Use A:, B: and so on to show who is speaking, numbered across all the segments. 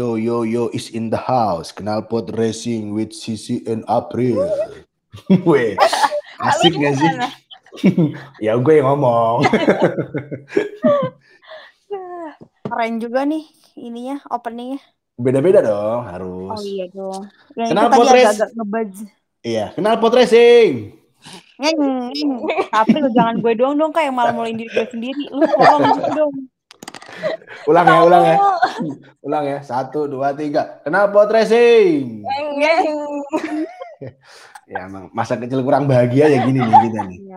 A: Yo yo yo is in the house. Knalpot racing with Sisi and April. Weh, asik gak sih? ya gue yang ngomong.
B: Keren juga nih ininya openingnya.
A: Beda-beda dong harus.
B: Oh iya dong. Yang tadi
A: Tres?
B: agak-agak ngebuzz.
A: Iya, knalpot racing.
B: Ngeng, ngeng. April jangan gue doang dong kayak malah mulai diri gue sendiri. Lu tolong dong.
A: Ulang ya, ulang ya. Ulang ya. Satu, dua, tiga. Knalpot racing. Ya emang masa kecil kurang bahagia ya gini nih kita nih.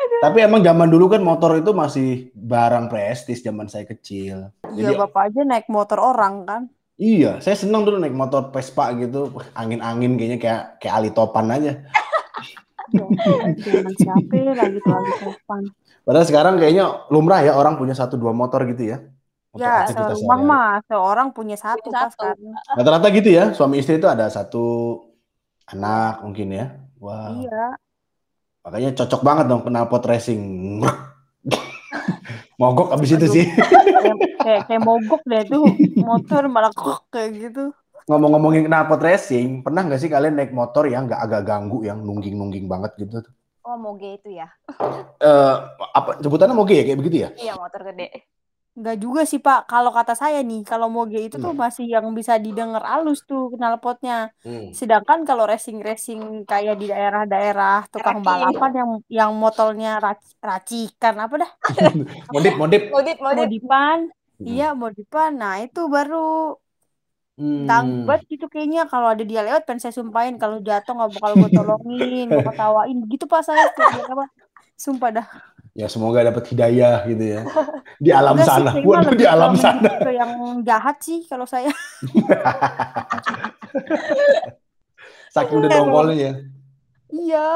B: Iya.
A: Tapi emang zaman dulu kan motor itu masih barang prestis zaman saya kecil.
B: Iya
A: Jadi
B: bapak aja naik motor orang kan.
A: iya, saya senang dulu naik motor Vespa gitu, angin-angin kayaknya kayak kayak Ali Topan aja.
B: Jangan siapa ya, lagi sopan.
A: Padahal sekarang kayaknya lumrah ya orang punya satu dua motor gitu ya. Untuk
B: Ya
A: sehari-hari.
B: mah seorang punya satu
C: Punya satu.
B: kan.
A: Rata-rata gitu ya, suami istri itu ada satu anak mungkin ya. Wah,
B: Iya.
A: makanya cocok banget dong knalpot racing. Mogok abis itu sih.
B: Kayak, kayak, kayak mogok deh tuh motor malah kok kayak gitu.
A: Ngomong-ngomongin knalpot racing, pernah nggak sih kalian naik motor yang nggak agak ganggu, yang nungging-nungging banget gitu?
C: Oh moge itu ya?
A: Eh, apa sebutannya moge ya kayak begitu ya?
C: Iya motor gede.
B: Enggak juga sih Pak. Kalau kata saya nih, kalau moge itu tuh
A: Hmm.
B: masih yang bisa didengar halus tuh knalpotnya.
A: Hmm.
B: Sedangkan kalau racing-racing kayak di daerah-daerah tukang
C: Raking.
B: balapan yang yang motornya rac- racikan apa dah?
A: Modip, modip.
C: Modit modit.
B: Modipan.
A: Hmm.
B: Iya, modipan. Nah, itu baru
A: Hmm.
B: gitu kayaknya kalau ada dia lewat pengen saya sumpahin kalau jatuh nggak bakal gue tolongin, gue ketawain begitu Pak saya dia apa. Sumpah dah.
A: Ya semoga dapat hidayah gitu ya. Di alam
B: Enggak sih,
A: sana.
B: kayaknya
A: Waduh di alam sana.
B: ke yang jahat sih kalau saya.
A: Saking udah dongkolnya ya.
B: Iya.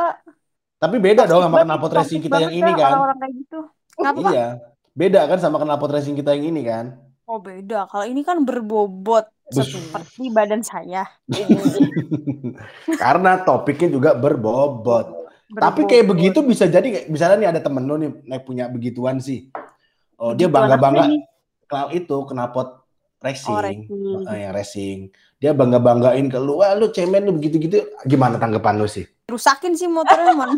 A: Tapi beda dong sama
B: banget,
A: racing kita yang ini kan.
B: Orang-orang kayak gitu. Kenapa?
A: Iya. Beda kan sama knalpot racing kita yang ini kan.
B: Oh beda. Kalau ini kan berbobot. Seperti badan saya.
A: Karena topiknya juga berbobot. Tapi kayak
B: Berbobot.
A: begitu bisa jadi kayak misalnya nih ada temen lo nih naik punya begituan sih. Oh, dia bangga-bangga kalau itu knalpot racing.
B: Oh, racing.
A: Eh, yang racing. Dia bangga-banggain ke lu, wah lu cemen lu begitu-gitu. Gimana tanggapan lu sih?
B: Rusakin sih motornya.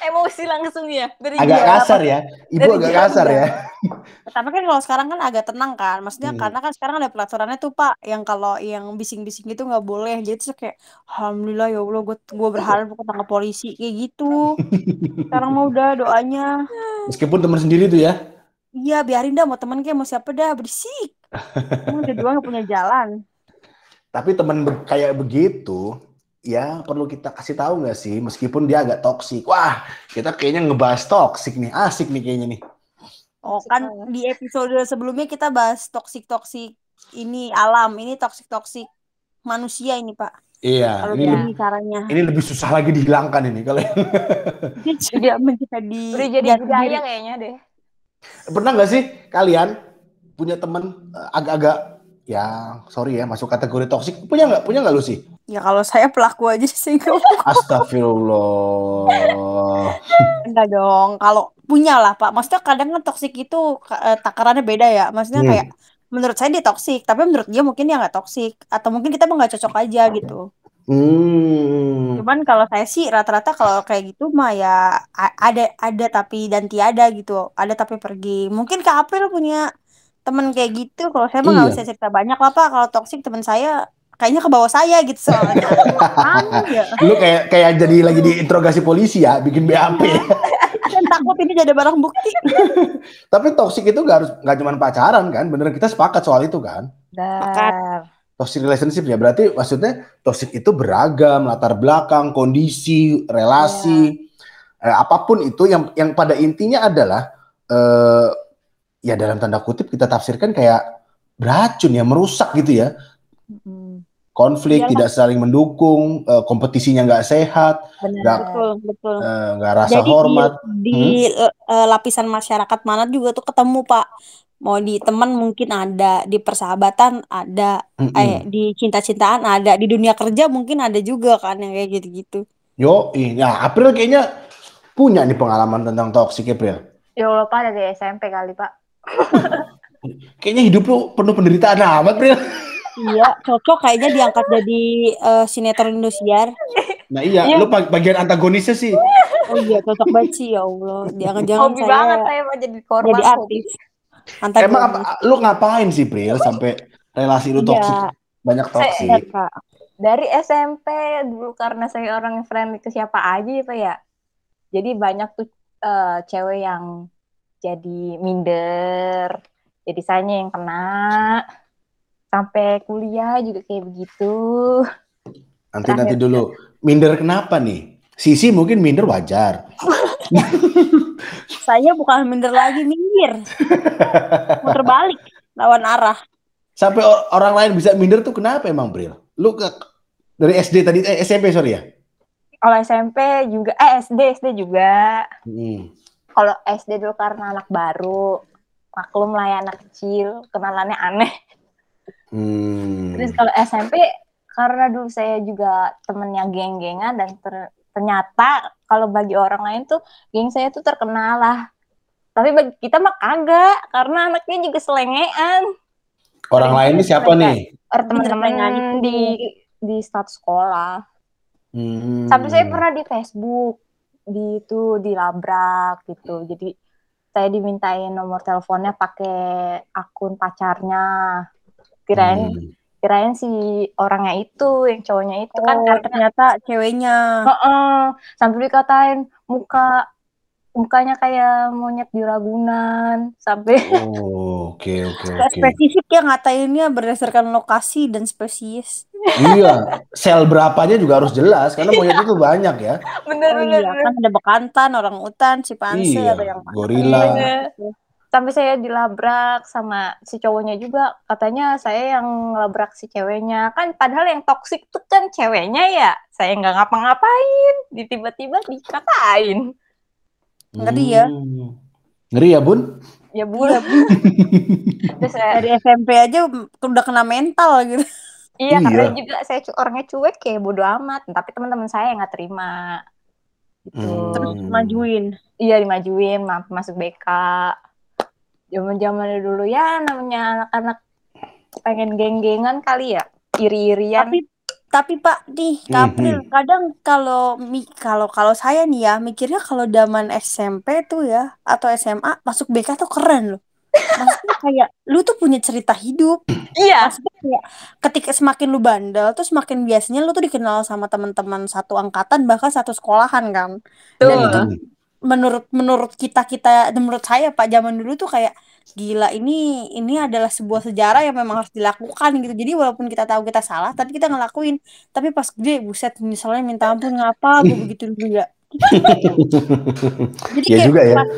C: Emosi langsung ya. Dari
A: Agak
C: jauh.
A: kasar ya. Ibu
C: Dari
A: agak kasar
C: udah.
A: ya.
B: Tapi kan kalau sekarang kan agak tenang kan. Maksudnya
A: Hmm.
B: karena kan sekarang ada peraturannya tuh Pak, yang kalau yang bising-bising itu nggak boleh. Jadi tuh kayak alhamdulillah ya Allah gue gue berharap ketangkap polisi kayak gitu. Sekarang mah udah doanya.
A: Meskipun teman sendiri tuh ya.
B: Iya biarin dah mau temen kayak mau siapa dah berisik. Emang kedua nggak punya jalan.
A: Tapi teman kayak begitu, ya perlu kita kasih tahu nggak sih? Meskipun dia agak toksik. Wah, kita kayaknya ngebahas toksik nih. Asik nih kayaknya nih.
B: Oh kan di episode sebelumnya kita bahas toksik-toksik ini alam, ini toksik-toksik manusia ini Pak.
A: Iya,
B: Kalau
A: ini, lebih,
B: caranya.
A: ini lebih susah lagi dihilangkan ini. Kalau
B: Dia tidak bisa di
C: Udah jadi budaya kayaknya deh.
A: pernah nggak sih kalian punya teman eh, agak-agak ya sorry ya masuk kategori toksik? Punya nggak? Punya nggak lu sih?
B: Ya kalau saya pelaku aja sih
A: Astagfirullah.
B: enggak dong. Kalau punya lah Pak. Maksudnya kadang kan toksik itu eh, takarannya beda ya. Maksudnya
A: Hmm.
B: kayak menurut saya dia toksik, tapi menurut dia mungkin dia nggak toksik. Atau mungkin kita nggak cocok aja gitu.
A: Hmm.
B: Cuman kalau saya sih rata-rata kalau kayak gitu mah ya ada ada tapi dan tiada gitu. Ada tapi pergi. Mungkin Kak April punya temen kayak gitu. Kalau saya mah nggak
A: Iya.
B: usah cerita banyak lah Pak. Kalau toksik temen saya kayaknya ke bawah saya gitu soalnya. Aneh ya.
A: Lu kayak kayak jadi lagi diinterogasi polisi ya, bikin BAP.
B: Saya takut ini jadi barang bukti.
A: Tapi toksik itu nggak harus nggak cuma pacaran kan? Bener kita sepakat soal itu kan?
C: Dar.
A: Toxic relationship ya berarti maksudnya toxic itu beragam latar belakang, kondisi, relasi, eh, apa pun itu yang yang pada intinya adalah eh, ya dalam tanda kutip kita tafsirkan kayak beracun ya, merusak gitu ya.
C: Mm,
A: Konflik,
B: Iyalah.
A: tidak saling mendukung, eh, kompetisinya nggak sehat,
C: Benar.
A: Nggak-
B: Betul, betul.
A: eh, nggak rasa
B: Jadi di,
A: hormat.
B: di eh, eh, lapisan masyarakat mana juga tuh ketemu Pak. Mau di teman mungkin ada, di persahabatan ada,
A: Mm-mm.
B: eh di cinta-cintaan ada, di dunia kerja mungkin ada juga kan yang kayak gitu-gitu.
A: Yo, ya April kayaknya punya nih pengalaman tentang toxic April.
C: Ya Allah Pak dari SMP kali Pak.
A: Kayaknya hidup lu penuh penderitaan amat, Bril.
B: Iya, cocok kayaknya diangkat jadi eh, sinetron Indosiar.
A: Nah iya,
C: Iya.
A: lu bag- bagian antagonisnya sih.
B: Oh iya, cocok banget sih ya Allah. Jangan-jangan
C: hobi
B: saya
C: banget saya mau jadi korban
B: jadi artis. Antagonis.
A: Emang apa, lu ngapain sih, Bril, sampai relasi lu
B: Iya.
A: toksik, banyak
C: Saya-
A: toksik?
B: Iya, Kak.
C: Dari SMP dulu karena saya orang yang friendly ke siapa aja ya Pak ya. Jadi banyak tuh eh, cewek yang jadi minder. Jadi saya yang kena. Sampai kuliah juga kayak begitu.
A: Nanti nanti dulu. Minder kenapa nih? Sisi mungkin minder wajar.
B: Saya bukan minder lagi, minggir. Muter balik, lawan arah.
A: Sampai or- orang lain bisa minder tuh kenapa emang, Bril? Lu ke, dari SD tadi eh, SMP sorry ya?
C: Kalau SMP juga, eh SD, SD juga.
A: Hmm.
C: Kalau SD dulu karena anak baru. Maklum lah ya anak kecil, kenalannya aneh.
A: Hmm.
C: Terus kalau SMP karena dulu saya juga temennya geng-gengan dan ter- ternyata kalau bagi orang lain tuh geng saya tuh terkenal lah. Tapi bagi kita mah kagak karena anaknya juga selengean.
A: Orang lain ini siapa nih?
C: Teman-teman di di start sekolah.
A: Hmm.
C: Sampai saya pernah di Facebook di itu dilabrak gitu. Jadi saya dimintain nomor teleponnya pakai akun pacarnya. Kirain
A: Hmm.
C: kirain si orangnya itu yang cowoknya itu kan
B: Oh,
C: karena
B: ternyata ceweknya.
C: Heeh, sampai dikatain muka mukanya kayak monyet di Ragunan sampai
A: Oh, oke oke
B: Kayak
A: oke.
B: spesifik ya ngatainnya berdasarkan lokasi dan spesies.
A: Iya, sel berapanya juga harus jelas karena monyet itu banyak ya.
C: bener
B: Oh
C: bener,
B: iya,
C: bener.
B: kan ada bekantan, orang utan, simpanse
A: Iya,
B: atau yang
A: gorila.
C: Sampai saya dilabrak sama si cowoknya juga katanya saya yang ngelabrak si ceweknya kan padahal yang toksik tuh kan ceweknya ya saya nggak ngapa-ngapain di tiba-tiba dikatain
B: Ngeri ya.
A: Hmm. Ngeri ya, Bun?
C: ya bu terus saya
B: Dari SMP aja udah kena mental gitu.
C: iya
A: Iya.
C: karena juga saya orangnya cuek kayak bodo amat tapi teman-teman saya nggak terima gitu
A: Hmm.
B: Terus majuin.
C: Iya dimajuin ma- masuk BK. Zaman zaman dulu ya namanya anak-anak pengen geng-gengan kali ya, iri-irian.
B: Tapi tapi Pak nih,
A: Mhm.
B: Kapril kadang kalau mi kalau kalau saya nih ya mikirnya kalau zaman SMP tuh ya atau SMA masuk BK tuh keren loh. Maksudnya kayak lu tuh punya cerita hidup.
C: iya,
B: Maksudnya kayak ketika semakin lu bandel tuh semakin biasanya lu tuh dikenal sama teman-teman satu angkatan bahkan satu sekolahan kan. Dan
C: tuh.
B: itu menurut menurut kita kita menurut saya Pak zaman dulu tuh kayak gila ini ini adalah sebuah sejarah yang memang harus dilakukan gitu. Jadi walaupun kita tahu kita salah tapi kita ngelakuin. Tapi pas gede buset misalnya minta ampun ngapa gue begitu dulu ya. Jadi
A: Ya
B: kayak
A: juga ya.
B: pas,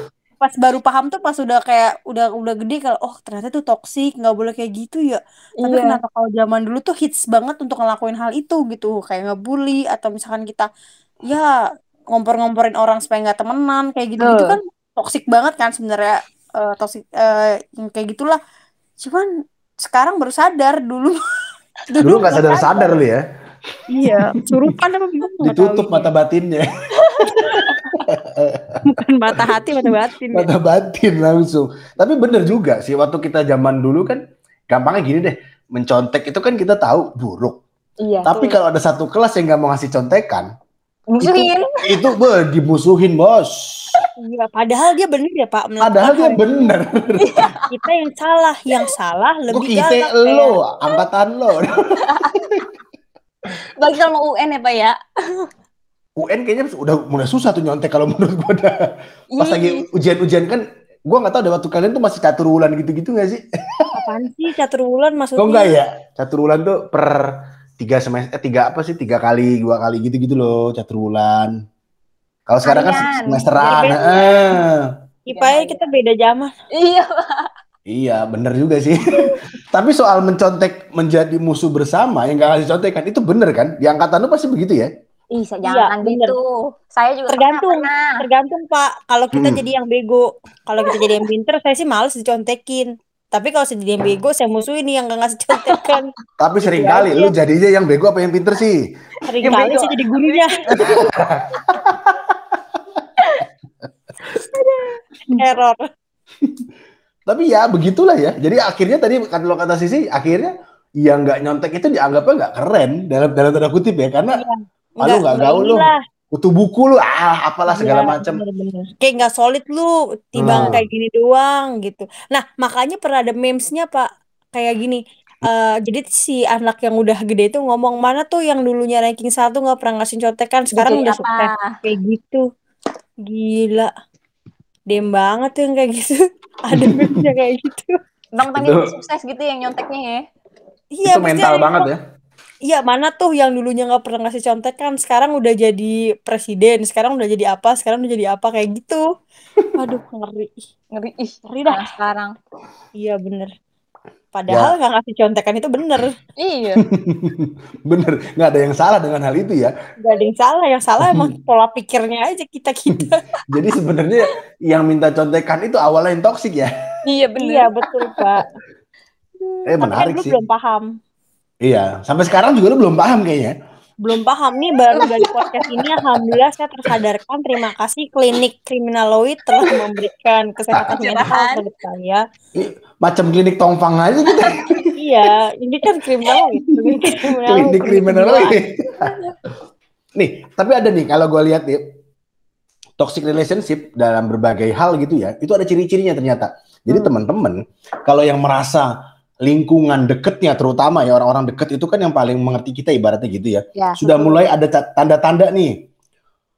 B: pas baru paham tuh pas udah kayak udah udah gede kalau oh ternyata tuh toksik nggak boleh kayak gitu ya. Tapi
C: Iya.
B: kenapa kalau zaman dulu tuh hits banget untuk ngelakuin hal itu gitu gitu kayak ngebully atau misalkan kita ya ngompor-ngomporin orang supaya nggak temenan kayak gitu-gitu
C: Betul.
B: kan toksik banget kan sebenarnya eh, toksik eh, yang kayak gitulah. Cuman sekarang baru sadar dulu.
A: Dulu nggak sadar-sadar lu ya.
B: Iya, surupan apa tahu
A: Ditutup mata batinnya.
B: bukan mata hati mata batin. ya.
A: mata batin langsung. Tapi bener juga sih waktu kita zaman dulu kan gampangnya gini deh, mencontek itu kan kita tahu buruk.
C: Iya.
A: Tapi kalau ada satu kelas yang nggak mau ngasih contekan,
C: musuhin.
A: itu be, dimusuhin bos.
B: Iya, padahal dia bener ya Pak. melakukan
A: Padahal dia bener.
B: kita yang salah, yang salah
A: Kok
B: lebih
A: kita
B: galak.
A: lo, angkatan lo.
C: Bagi sama UN ya pak ya.
A: UN kayaknya udah mulai susah tuh nyontek kalau menurut gua dah. Pas lagi ujian-ujian kan, gua nggak tahu deh waktu kalian tuh masih catur wulan gitu-gitu nggak sih?
B: Apaan sih catur bulan maksudnya?
A: Kok enggak ya? Catur wulan tuh per tiga semester, eh, tiga apa sih? Tiga kali, dua kali gitu-gitu loh catur wulan. Kalau sekarang kan
C: Harian.
A: semesteran.
B: Biar beda.
A: heeh.
B: Ipanya kita beda zaman.
C: Iya.
A: Iya, bener juga sih. Tapi soal mencontek menjadi musuh bersama yang gak ngasih contekan itu bener kan? Di angkatan lu pasti begitu ya?
C: Ih,
B: Iya,
C: jangan
B: bener.
C: gitu. Saya juga
B: Tergantung.
C: pernah.
B: Tergantung Pak. Kalau kita
A: Hmm.
B: jadi yang bego, kalau kita jadi yang pinter, saya sih males dicontekin. Tapi kalau jadi yang bego, saya musuhin nih yang gak ngasih contekan.
A: Tapi sering
B: Iya
A: kali lu jadinya yang bego apa yang pinter sih?
B: Sering
C: Yang
B: kali
C: bego.
B: saya jadi gurunya. Error.
A: Tapi ya begitulah ya. Jadi akhirnya tadi kalau kata Sisi, akhirnya yang nggak nyontek itu dianggapnya nggak keren dalam dalam tanda kutip ya karena
B: Iya.
A: Malu nggak gaul lu. Kutu buku lu ah apalah segala
B: Iya,
A: macam.
B: Kayak nggak solid lu, timbang
A: Hmm.
B: kayak gini doang gitu. Nah, makanya pernah ada memesnya Pak, kayak gini. eh jadi si anak yang udah gede itu ngomong mana tuh yang dulunya ranking satu nggak pernah ngasih contekan, sekarang
C: Jadi
B: udah
C: apa?
B: sukses kayak gitu. Gila, dem banget tuh yang kayak gitu. Ada memesnya kayak gitu.
C: Bang udah sukses gitu yang nyonteknya ya.
B: Iya,
A: itu mental banget ya.
B: Iya, mana tuh yang dulunya nggak pernah ngasih contekan, sekarang udah jadi presiden, sekarang udah jadi apa, sekarang udah jadi apa kayak gitu. Aduh, ngeri.
C: Ngeri ih.
B: Ngeri dah.
C: Nah, sekarang.
B: Iya bener. Padahal nggak ngasih contekan itu bener.
C: Iya.
A: Bener, nggak ada yang salah dengan hal itu ya.
B: Gak ada yang salah. Yang salah emang pola pikirnya aja kita-kita.
A: Jadi sebenarnya yang minta contekan itu awalnya yang toksik ya.
C: iya bener.
B: iya betul Pak.
A: Eh
B: Tapi kan
A: menarik
B: lu
A: sih.
B: belum paham.
A: Iya, sampai sekarang juga lu belum paham kayaknya.
B: Belum paham nih baru dari podcast ini Alhamdulillah saya tersadarkan. Terima kasih klinik kriminaloid telah memberikan kesehatan mental kepada saya.
A: Macam klinik tongfang aja kita.
B: Iya, ini kan kriminaloid. Klinik kriminaloid.
A: Nih, tapi ada nih kalau gue lihat nih toxic relationship dalam berbagai hal gitu ya, itu ada ciri-cirinya ternyata. Jadi
B: Hmm.
A: teman-teman, kalau yang merasa lingkungan deketnya terutama ya orang-orang deket itu kan yang paling mengerti kita ibaratnya gitu ya.
C: Ya,
A: Sudah
C: betul.
A: mulai ada ta- tanda-tanda nih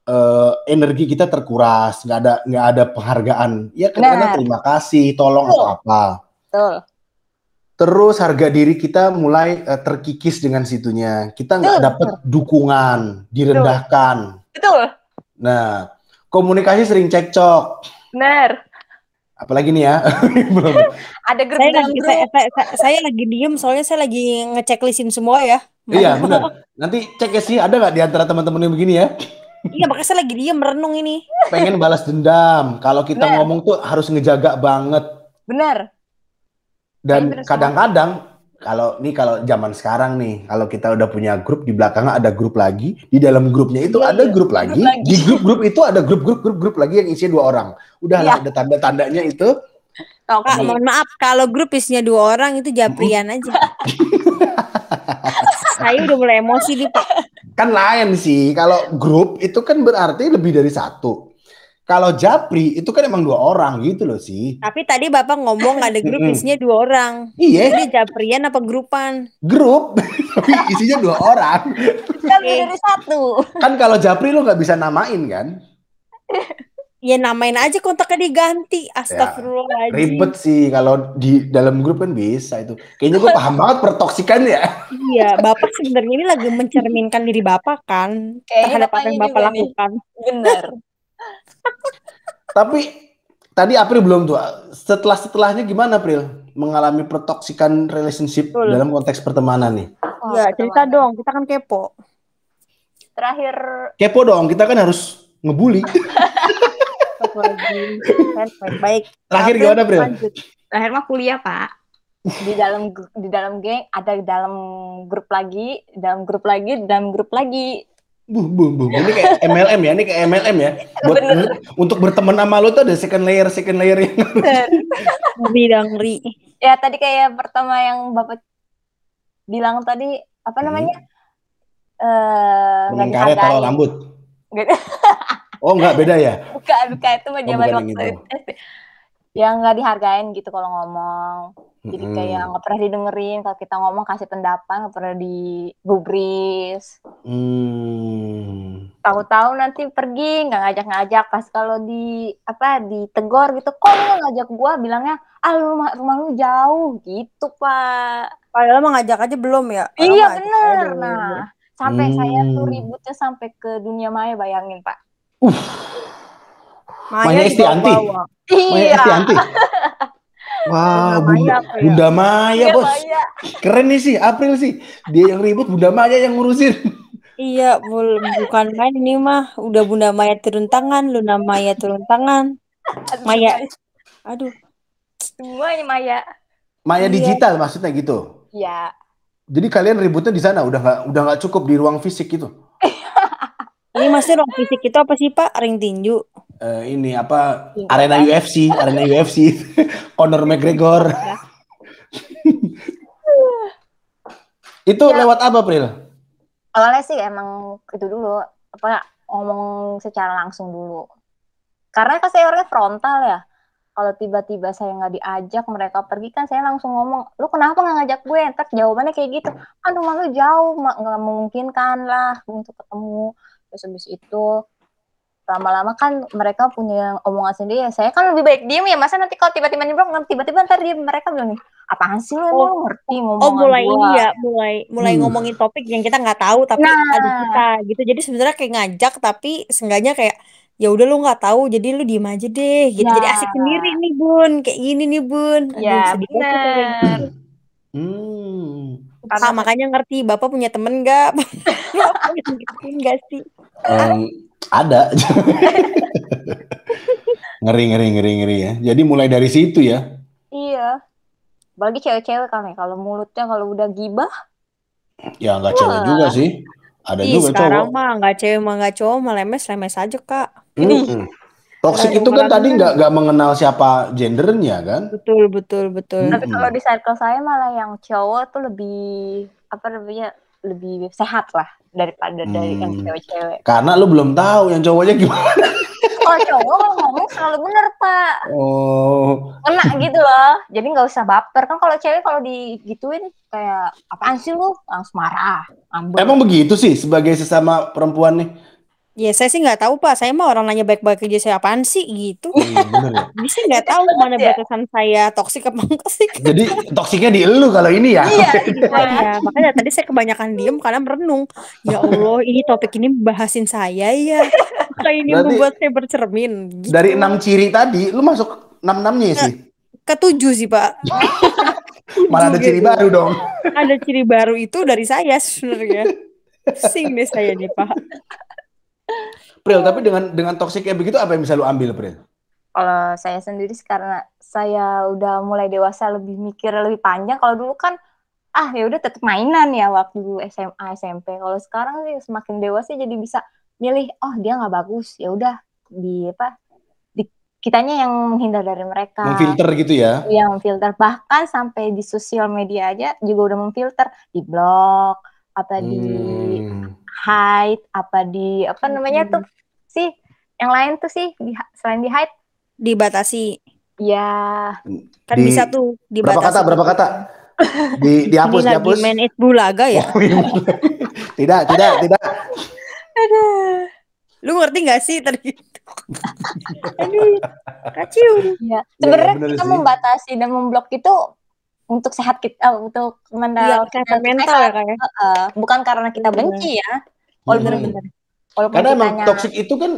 A: eh, energi kita terkuras, nggak ada nggak ada penghargaan. Ya
C: Benar.
A: terima kasih, tolong
C: Betul.
A: atau apa.
C: Betul.
A: Terus harga diri kita mulai eh, terkikis dengan situnya. Kita nggak
C: Betul.
A: dapat dukungan, direndahkan.
C: Betul.
A: Nah, komunikasi sering cekcok.
C: Bener.
A: Apalagi nih ya. Belum.
C: Ada
B: Saya saya, saya, saya- saya lagi diem soalnya saya lagi ngeceklistin semua ya.
A: iya, benar. Nanti cek ya sih, ada nggak di antara teman-teman yang begini ya?
B: Iya makanya saya lagi diem merenung ini.
A: Pengen balas dendam. Kalau kita
C: Benar.
A: ngomong tuh harus ngejaga banget.
C: Bener.
A: Dan
C: bener
A: kadang-kadang kalau nih kalau zaman sekarang nih, kalau kita udah punya grup di belakangnya ada grup lagi, di dalam grupnya itu
C: Iya,
A: ada
C: iya.
A: grup lagi,
C: lagi.
A: di grup-grup itu ada grup-grup grup-grup lagi yang isinya dua orang. Udahlah
C: Iya.
A: ada tanda-tandanya itu.
B: Kak,
C: Toxic.
B: mohon maaf kalau grup isinya dua orang itu japrian aja. saya udah mulai emosi nih Pak.
A: Kan lain sih. Kalau grup itu kan berarti lebih dari satu. Kalau japri itu kan emang dua orang gitu loh sih.
B: Tapi tadi Bapak ngomong ada grup isinya dua orang.
A: Iya,
B: Ini japrian apa grupan?
A: grup tapi isinya dua orang.
C: Kan dari satu.
A: Kan kalau japri lo nggak bisa namain kan?
B: Ya namain aja kontaknya diganti. Astagfirullahaladzim.
A: Ribet sih kalau di dalam grup kan bisa itu. Kayaknya gue paham banget pertoksikan ya.
B: Iya, Bapak sebenarnya ini lagi mencerminkan diri Bapak kan
C: Kayaknya
B: terhadap apa yang Bapak lakukan.
C: Bener.
A: Tapi tadi April belum tuh. Setelah setelahnya gimana April? Mengalami pertoksikan relationship
B: Betul.
A: dalam konteks pertemanan nih.
C: Oh,
B: Ya, cerita dong. Kita kan kepo.
C: Terakhir
A: Kepo dong, kita kan harus ngebully.
B: Baik-baik.
A: Terakhir
B: April,
A: gimana April?
B: lanjut.
D: Terakhir mah kuliah, Pak.
C: di dalam di dalam geng ada di dalam grup lagi, dalam grup lagi, dalam grup lagi.
A: Buh, buh, buh. Ini kayak MLM ya, ini kayak MLM ya. Buat untuk berteman sama lo tuh ada second layer, second layer yang
B: Ngeri dan ngeri.
C: Ya tadi kayak pertama yang Bapak bilang tadi apa
A: Hmm.
C: namanya? Eh nggak
A: Dengan karet taruh rambut.
C: Nggak-
A: Oh enggak beda ya?
C: bukan bukan itu mah
A: Oh,
C: zaman
A: yang
C: waktu
A: itu.
C: Yang nggak dihargain gitu kalau ngomong. Jadi kayak nggak pernah didengerin kalau kita ngomong kasih pendapat nggak pernah digubris.
A: Hmm.
C: Tahu-tahu nanti pergi nggak ngajak-ngajak pas kalau di apa ditegor gitu kok lu nggak ngajak gua bilangnya ah lu rumah, rumah lu jauh gitu pak
B: Padahal mah ngajak aja belum ya. Orang
C: iya bener
B: belum.
C: nah sampai saya tuh
A: Hmm.
C: ributnya sampai ke dunia maya bayangin pak
A: Maya
B: Maya
A: Estianti?
B: dibawa-bawa.
A: Maya
C: iya
A: Estianti. Wah,
B: Bunda Maya
A: Bunda,
B: ya?
A: Maya,
C: Iya,
A: bos.
C: Maya.
A: Keren nih sih, April sih. Dia yang ribut, Bunda Maya yang ngurusin.
B: Iya, bul- bukan main ini mah. Udah Bunda Maya turun tangan, Luna Maya turun tangan. Maya. Aduh,
C: semuanya Maya
A: Maya
B: Iya.
A: digital maksudnya gitu.
C: ya
A: Jadi kalian ributnya di sana udah nggak udah nggak cukup di ruang fisik gitu.
B: Ini maksudnya ruang fisik itu apa sih Pak? Ring tinju.
A: Eh, ini apa
C: Iya,
A: arena
C: kan?
A: UFC, arena UFC, Conor McGregor. itu
C: Ya.
A: lewat apa, Pril?
C: Awalnya sih emang itu dulu apa ngomong secara langsung dulu. Karena kan saya orangnya frontal ya. Kalau tiba-tiba saya nggak diajak mereka pergi kan saya langsung ngomong, lu kenapa nggak ngajak gue? Ntar jawabannya kayak gitu. Aduh malu jauh, nggak mungkin kan lah untuk ketemu. Terus habis itu lama-lama kan mereka punya omongan sendiri. Saya kan lebih baik diem ya. Masa nanti kalau tiba-tiba nyebrang, tiba-tiba ntar dia mereka bilang nih, apaan sih lu emang lu ngerti ngomongan
B: Oh mulai
C: gua?"
B: ini ya, mulai mulai
A: Hmm.
B: ngomongin topik yang kita nggak tahu tapi
C: Nah.
B: ada kita gitu. Jadi sebenarnya kayak ngajak tapi seenggaknya kayak ya udah lu nggak tahu jadi lu diem aja deh gitu. Jadi
C: Ya.
B: asik sendiri nih Bun, kayak gini nih Bun. Aduh,
C: Ya
B: kayak gitu.
A: Hmm.
C: Karena
B: makanya ngerti Bapak punya temen nggak? Bapak gituin nggak sih?
A: Em, ada. ngeri, ngeri, ngeri, ngeri ya. Jadi mulai dari situ ya.
C: Iya. Apalagi cewek-cewek kan ya, kalau mulutnya kalau udah gibah,
A: Ya nggak cewek juga sih. Ada
B: Ih,
A: juga
B: sekarang
A: cowok.
B: mah nggak cewek mah nggak cowok mah lemes lemes aja kak.
A: Mm-mm. Toxic
B: Ada
A: itu kan tadi nggak nggak mengenal siapa gendernya kan.
B: Betul betul betul.
A: Hmm.
C: tapi kalau di circle saya malah yang cowok tuh lebih apa namanya lebih sehat lah daripada dari yang
A: Hmm.
C: cewek-cewek.
A: Karena lu belum tahu yang cowoknya gimana.
C: Kalau cowok kalau ngomong selalu bener pak,
A: Oh,
C: kena gitu loh. Jadi nggak usah baper kan kalau cewek kalau digituin kayak apaan sih lu langsung marah, ngambek.
A: emang begitu sih sebagai sesama perempuan nih.
B: Ya saya sih nggak tahu pak. Saya mah orang nanya baik-baik aja saya apaan sih gitu.
A: Iya, bener ya.
B: Jadi saya nggak tahu mana
C: ya.
B: batasan saya toksik apa enggak sih.
A: Jadi toksiknya di elu kalau ini ya.
C: Iya,
B: Makanya, makanya tadi saya kebanyakan diem karena merenung. Ya Allah, ini topik ini bahasin saya ya. Kayak ini
A: Berarti-
B: membuat saya bercermin. Gitu.
A: Dari enam ciri tadi, lu masuk enam enamnya sih.
B: Ketujuh sih pak.
A: Malah ada ciri
B: gitu.
A: baru dong.
B: Ada ciri baru itu dari saya sebenarnya. Pusing deh saya nih pak.
A: Pril, tapi dengan dengan toksik kayak begitu apa yang bisa lu ambil, Pril?
C: Kalau saya sendiri karena saya udah mulai dewasa lebih mikir lebih panjang. Kalau dulu kan ah ya udah tetap mainan ya waktu dulu SMA SMP. Kalau sekarang sih semakin dewasa jadi bisa milih oh dia nggak bagus ya udah di apa di kitanya yang menghindar dari mereka.
A: Memfilter gitu ya.
C: Yang memfilter bahkan sampai di sosial media aja juga udah memfilter di blog apa di
A: Hmm.
C: Hide apa di apa namanya
B: Hmm.
C: tuh sih yang lain tuh sih di, selain di hide
B: Dibatasi.
C: ya
B: Kan
A: Di-
B: bisa tuh
A: Berapa
B: dibatasi.
A: kata? Berapa kata? Di dihapus,
B: Ini
A: dihapus.
B: main it bulaga ya?
A: tidak, tidak, tidak.
B: Lu ngerti gak sih tadi? Aduh, kacau.
C: ya
A: Ya,
C: sebenarnya
A: bener
C: kita
A: sih.
C: membatasi dan memblok itu untuk sehat kita eh, untuk
B: Iya,
C: mental
B: kesehatan
C: kita
B: mental ya kayak.
C: Eh, bukan karena kita
B: Bener.
C: benci ya walaupun
A: Hmm.
B: Bener-bener.
C: walaupun
A: Karena emang
C: kitanya
A: toksik itu kan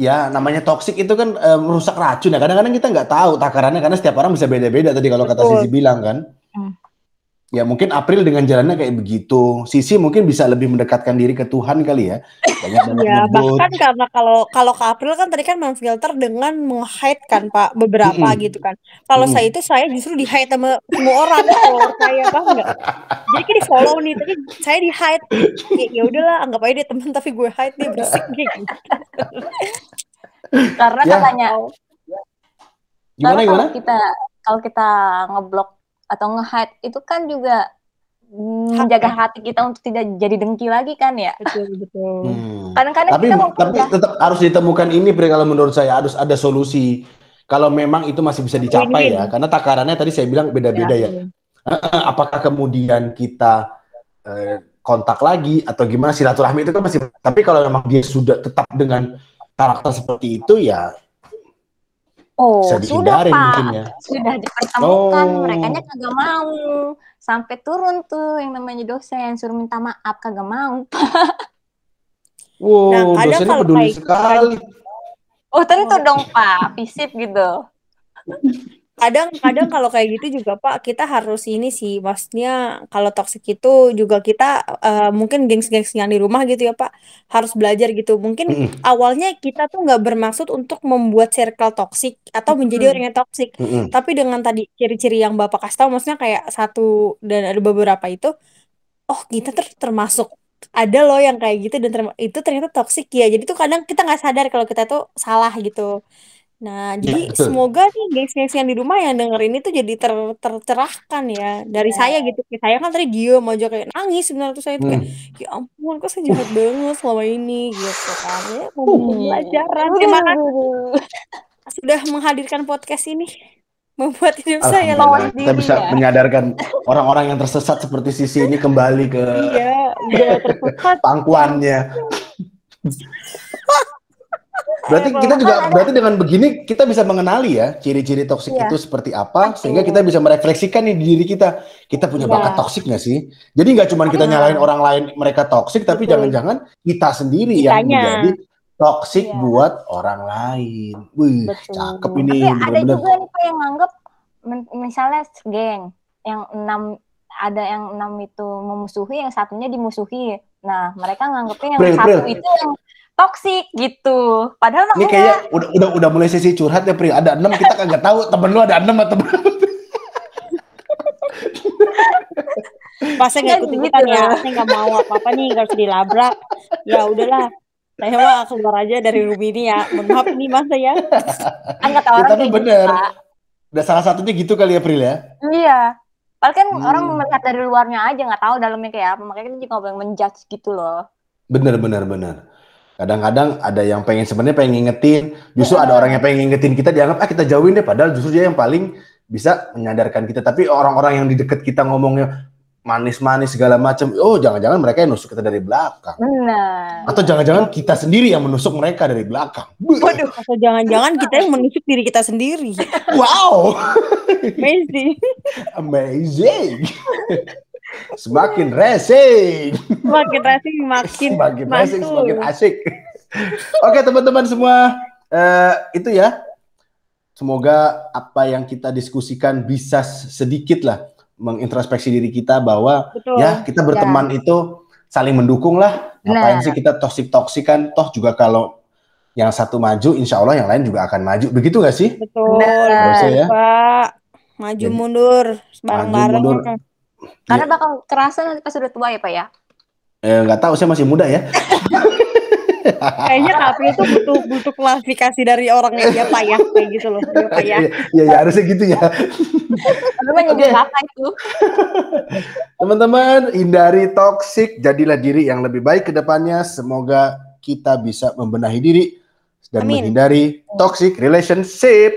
A: ya namanya toksik itu kan eh, merusak racun ya. Kadang-kadang kita nggak tahu takarannya karena setiap orang bisa beda-beda tadi kalau kata. Sisi bilang kan.
C: Hmm.
A: Ya mungkin April dengan jalannya kayak begitu. Sisi mungkin bisa lebih mendekatkan diri ke Tuhan kali ya. Banyak-banyak
B: Ya,
A: nyebut.
B: bahkan karena kalau kalau ke April kan tadi kan memfilter dengan meng-hide kan Pak beberapa
A: Mm-mm.
B: gitu kan. Kalau
A: Mm.
B: saya itu saya justru di-hide sama semua orang follower saya paham nggak? Jadi kayak di follow nih tapi saya di-hide. Ya, ya udahlah anggap aja dia teman tapi gue hide nih berisik gitu.
C: karena
A: Ya.
C: katanya
A: Gimana
C: karena
A: gimana?
C: kalau kita kalau kita ngeblok atau nge-hide itu kan juga menjaga
B: ya.
C: hati kita untuk tidak jadi dengki lagi kan ya
B: Betul betul.
A: Hmm.
C: kadang-kadang
A: Tapi
C: kita mau
A: tapi
C: pindah
A: tetap harus ditemukan ini Pri kalau menurut saya harus ada solusi. Kalau memang itu masih bisa dicapai ya, karena takarannya tadi saya bilang beda-beda ya. apakah kemudian kita eh, kontak lagi atau gimana silaturahmi itu kan masih tapi kalau memang dia sudah tetap dengan karakter seperti itu ya
C: oh
A: bisa
C: sudah
A: dihindari
C: pak
A: mungkin ya.
C: sudah dipertemukan
A: Oh.
C: mereka kagak mau sampai turun tuh yang namanya dosen suruh minta maaf kagak mau
A: Wow,
B: Nah,
A: dosennya
B: kalau
A: peduli
B: kayak-
A: sekali.
C: oh tentu dong pak visip gitu
B: Kadang-kadang kalau kayak gitu juga Pak, kita harus ini sih, maksudnya kalau toksik itu juga kita eh, mungkin gengs-gengs yang di rumah gitu ya Pak, harus belajar gitu. Mungkin
A: Mm-mm.
B: awalnya kita tuh nggak bermaksud untuk membuat circle toksik atau menjadi
C: Mm-mm.
B: orang yang toksik,
A: Mm-mm.
B: tapi dengan tadi ciri-ciri yang Bapak kasih tahu, maksudnya kayak satu dan ada beberapa itu, oh kita ter- termasuk ada loh yang kayak gitu dan term- itu ternyata toksik ya jadi tuh kadang kita nggak sadar kalau kita tuh salah gitu nah
A: Ya,
B: jadi
A: betul.
B: semoga nih guys-guys yang di rumah yang dengerin itu jadi ter tercerahkan ya dari saya gitu Kayak saya kan tadi diem aja kayak nangis sebenarnya tuh saya tuh kayak
A: Hmm.
B: ya ampun kok saya jahat banget selama ini gitu kan ya mau pembelajaran terima kasih sudah menghadirkan podcast ini membuat hidup saya
A: Alhamdulillah
B: lebih
A: kita bisa
C: ya.
A: menyadarkan orang-orang yang tersesat seperti Sisi ini kembali ke
B: iya udah tersesat
A: pangkuannya. Berarti
B: Emang
A: kita juga
C: ada-
A: berarti dengan begini kita bisa mengenali ya ciri-ciri toksik
C: Iya.
A: itu seperti apa sehingga kita bisa merefleksikan di diri kita. Kita punya
B: Iya.
A: bakat toksik nggak sih? Jadi nggak cuma kita nyalain orang lain mereka toksik tapi jangan-jangan kita sendiri yang
B: Kitanya.
A: menjadi toksik
C: Iya.
A: buat orang lain. Wih,
B: Betul.
A: cakep ini
C: Tapi ada
A: bener-bener.
C: juga nih yang nganggep misalnya geng yang enam ada yang enam itu memusuhi, yang satunya dimusuhi. Nah, mereka nganggepnya yang
A: Pril,
C: satu
A: Pril.
C: itu yang toksik gitu. Padahal mah
A: Ini
C: enggak.
A: kayak udah udah udah mulai sesi curhat ya Pri. Ada enam kita kagak tahu temen lu ada enam atau
B: Pas saya nggak
C: Ya,
B: ikut
C: gitu
B: ikutan ya,
C: lah.
B: saya nggak mau apa-apa nih, nggak usah dilabrak. Ya udahlah, saya mah keluar aja dari room ini ya. Mohon maaf nih mas ya.
C: kan kata orang
A: tapi
C: kayak gitu,
A: bener.
C: Pak.
A: Udah salah satunya gitu kali ya Pril ya.
C: Iya. Padahal kan
A: Hmm.
C: orang melihat dari luarnya aja nggak tahu dalamnya kayak apa. Makanya kita juga nggak boleh menjudge gitu loh.
A: Bener bener bener. Kadang-kadang ada yang pengen sebenarnya pengen ngingetin, justru ada orang yang pengen ngingetin kita dianggap ah kita jauhin deh padahal justru dia yang paling bisa menyadarkan kita. Tapi orang-orang yang di deket kita ngomongnya manis-manis segala macam, oh jangan-jangan mereka yang nusuk kita dari belakang.
C: Benar.
A: Atau jangan-jangan kita sendiri yang menusuk mereka dari belakang.
C: Waduh.
B: Atau jangan-jangan kita yang menusuk diri kita sendiri.
A: Wow,
B: Amazing.
A: amazing. Semakin racing.
B: Makin racing makin
A: semakin racing semakin asik. Oke teman-teman semua, eh, itu ya. Semoga apa yang kita diskusikan bisa sedikit lah mengintrospeksi diri kita bahwa
B: Betul.
A: ya kita berteman itu saling mendukung lah. Ngapain
C: Benar.
A: sih kita toksik toksikan? Toh juga kalau yang satu maju, insya Allah yang lain juga akan maju. Begitu nggak sih?
B: Betul.
C: Benar.
A: Harusnya ya.
B: Pak. Maju
A: Jadi-
B: mundur bareng-bareng.
A: mundur.
C: Karena bakal kerasa nanti pas udah tua ya Pak ya.
A: Eh, nggak tahu, saya masih muda ya.
B: Kayaknya Kapri itu butuh butuh klarifikasi dari orang yang dia pak ya kayak gitu loh. Dia pak ya.
A: Iya, ya, harusnya gitu ya.
C: Apa itu?
A: Teman-teman, hindari toksik, jadilah diri yang lebih baik ke depannya. Semoga kita bisa membenahi diri dan
B: Amin.
A: menghindari toxic relationship.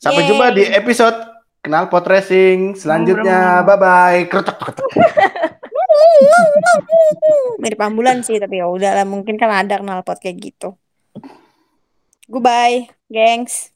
A: Sampai
B: Yeay.
A: jumpa di episode Kenal Pot Racing selanjutnya. Bye bye. Kretek kretek.
B: Mirip ambulan sih tapi ya udahlah mungkin kan ada knalpot kayak gitu. Goodbye, gengs.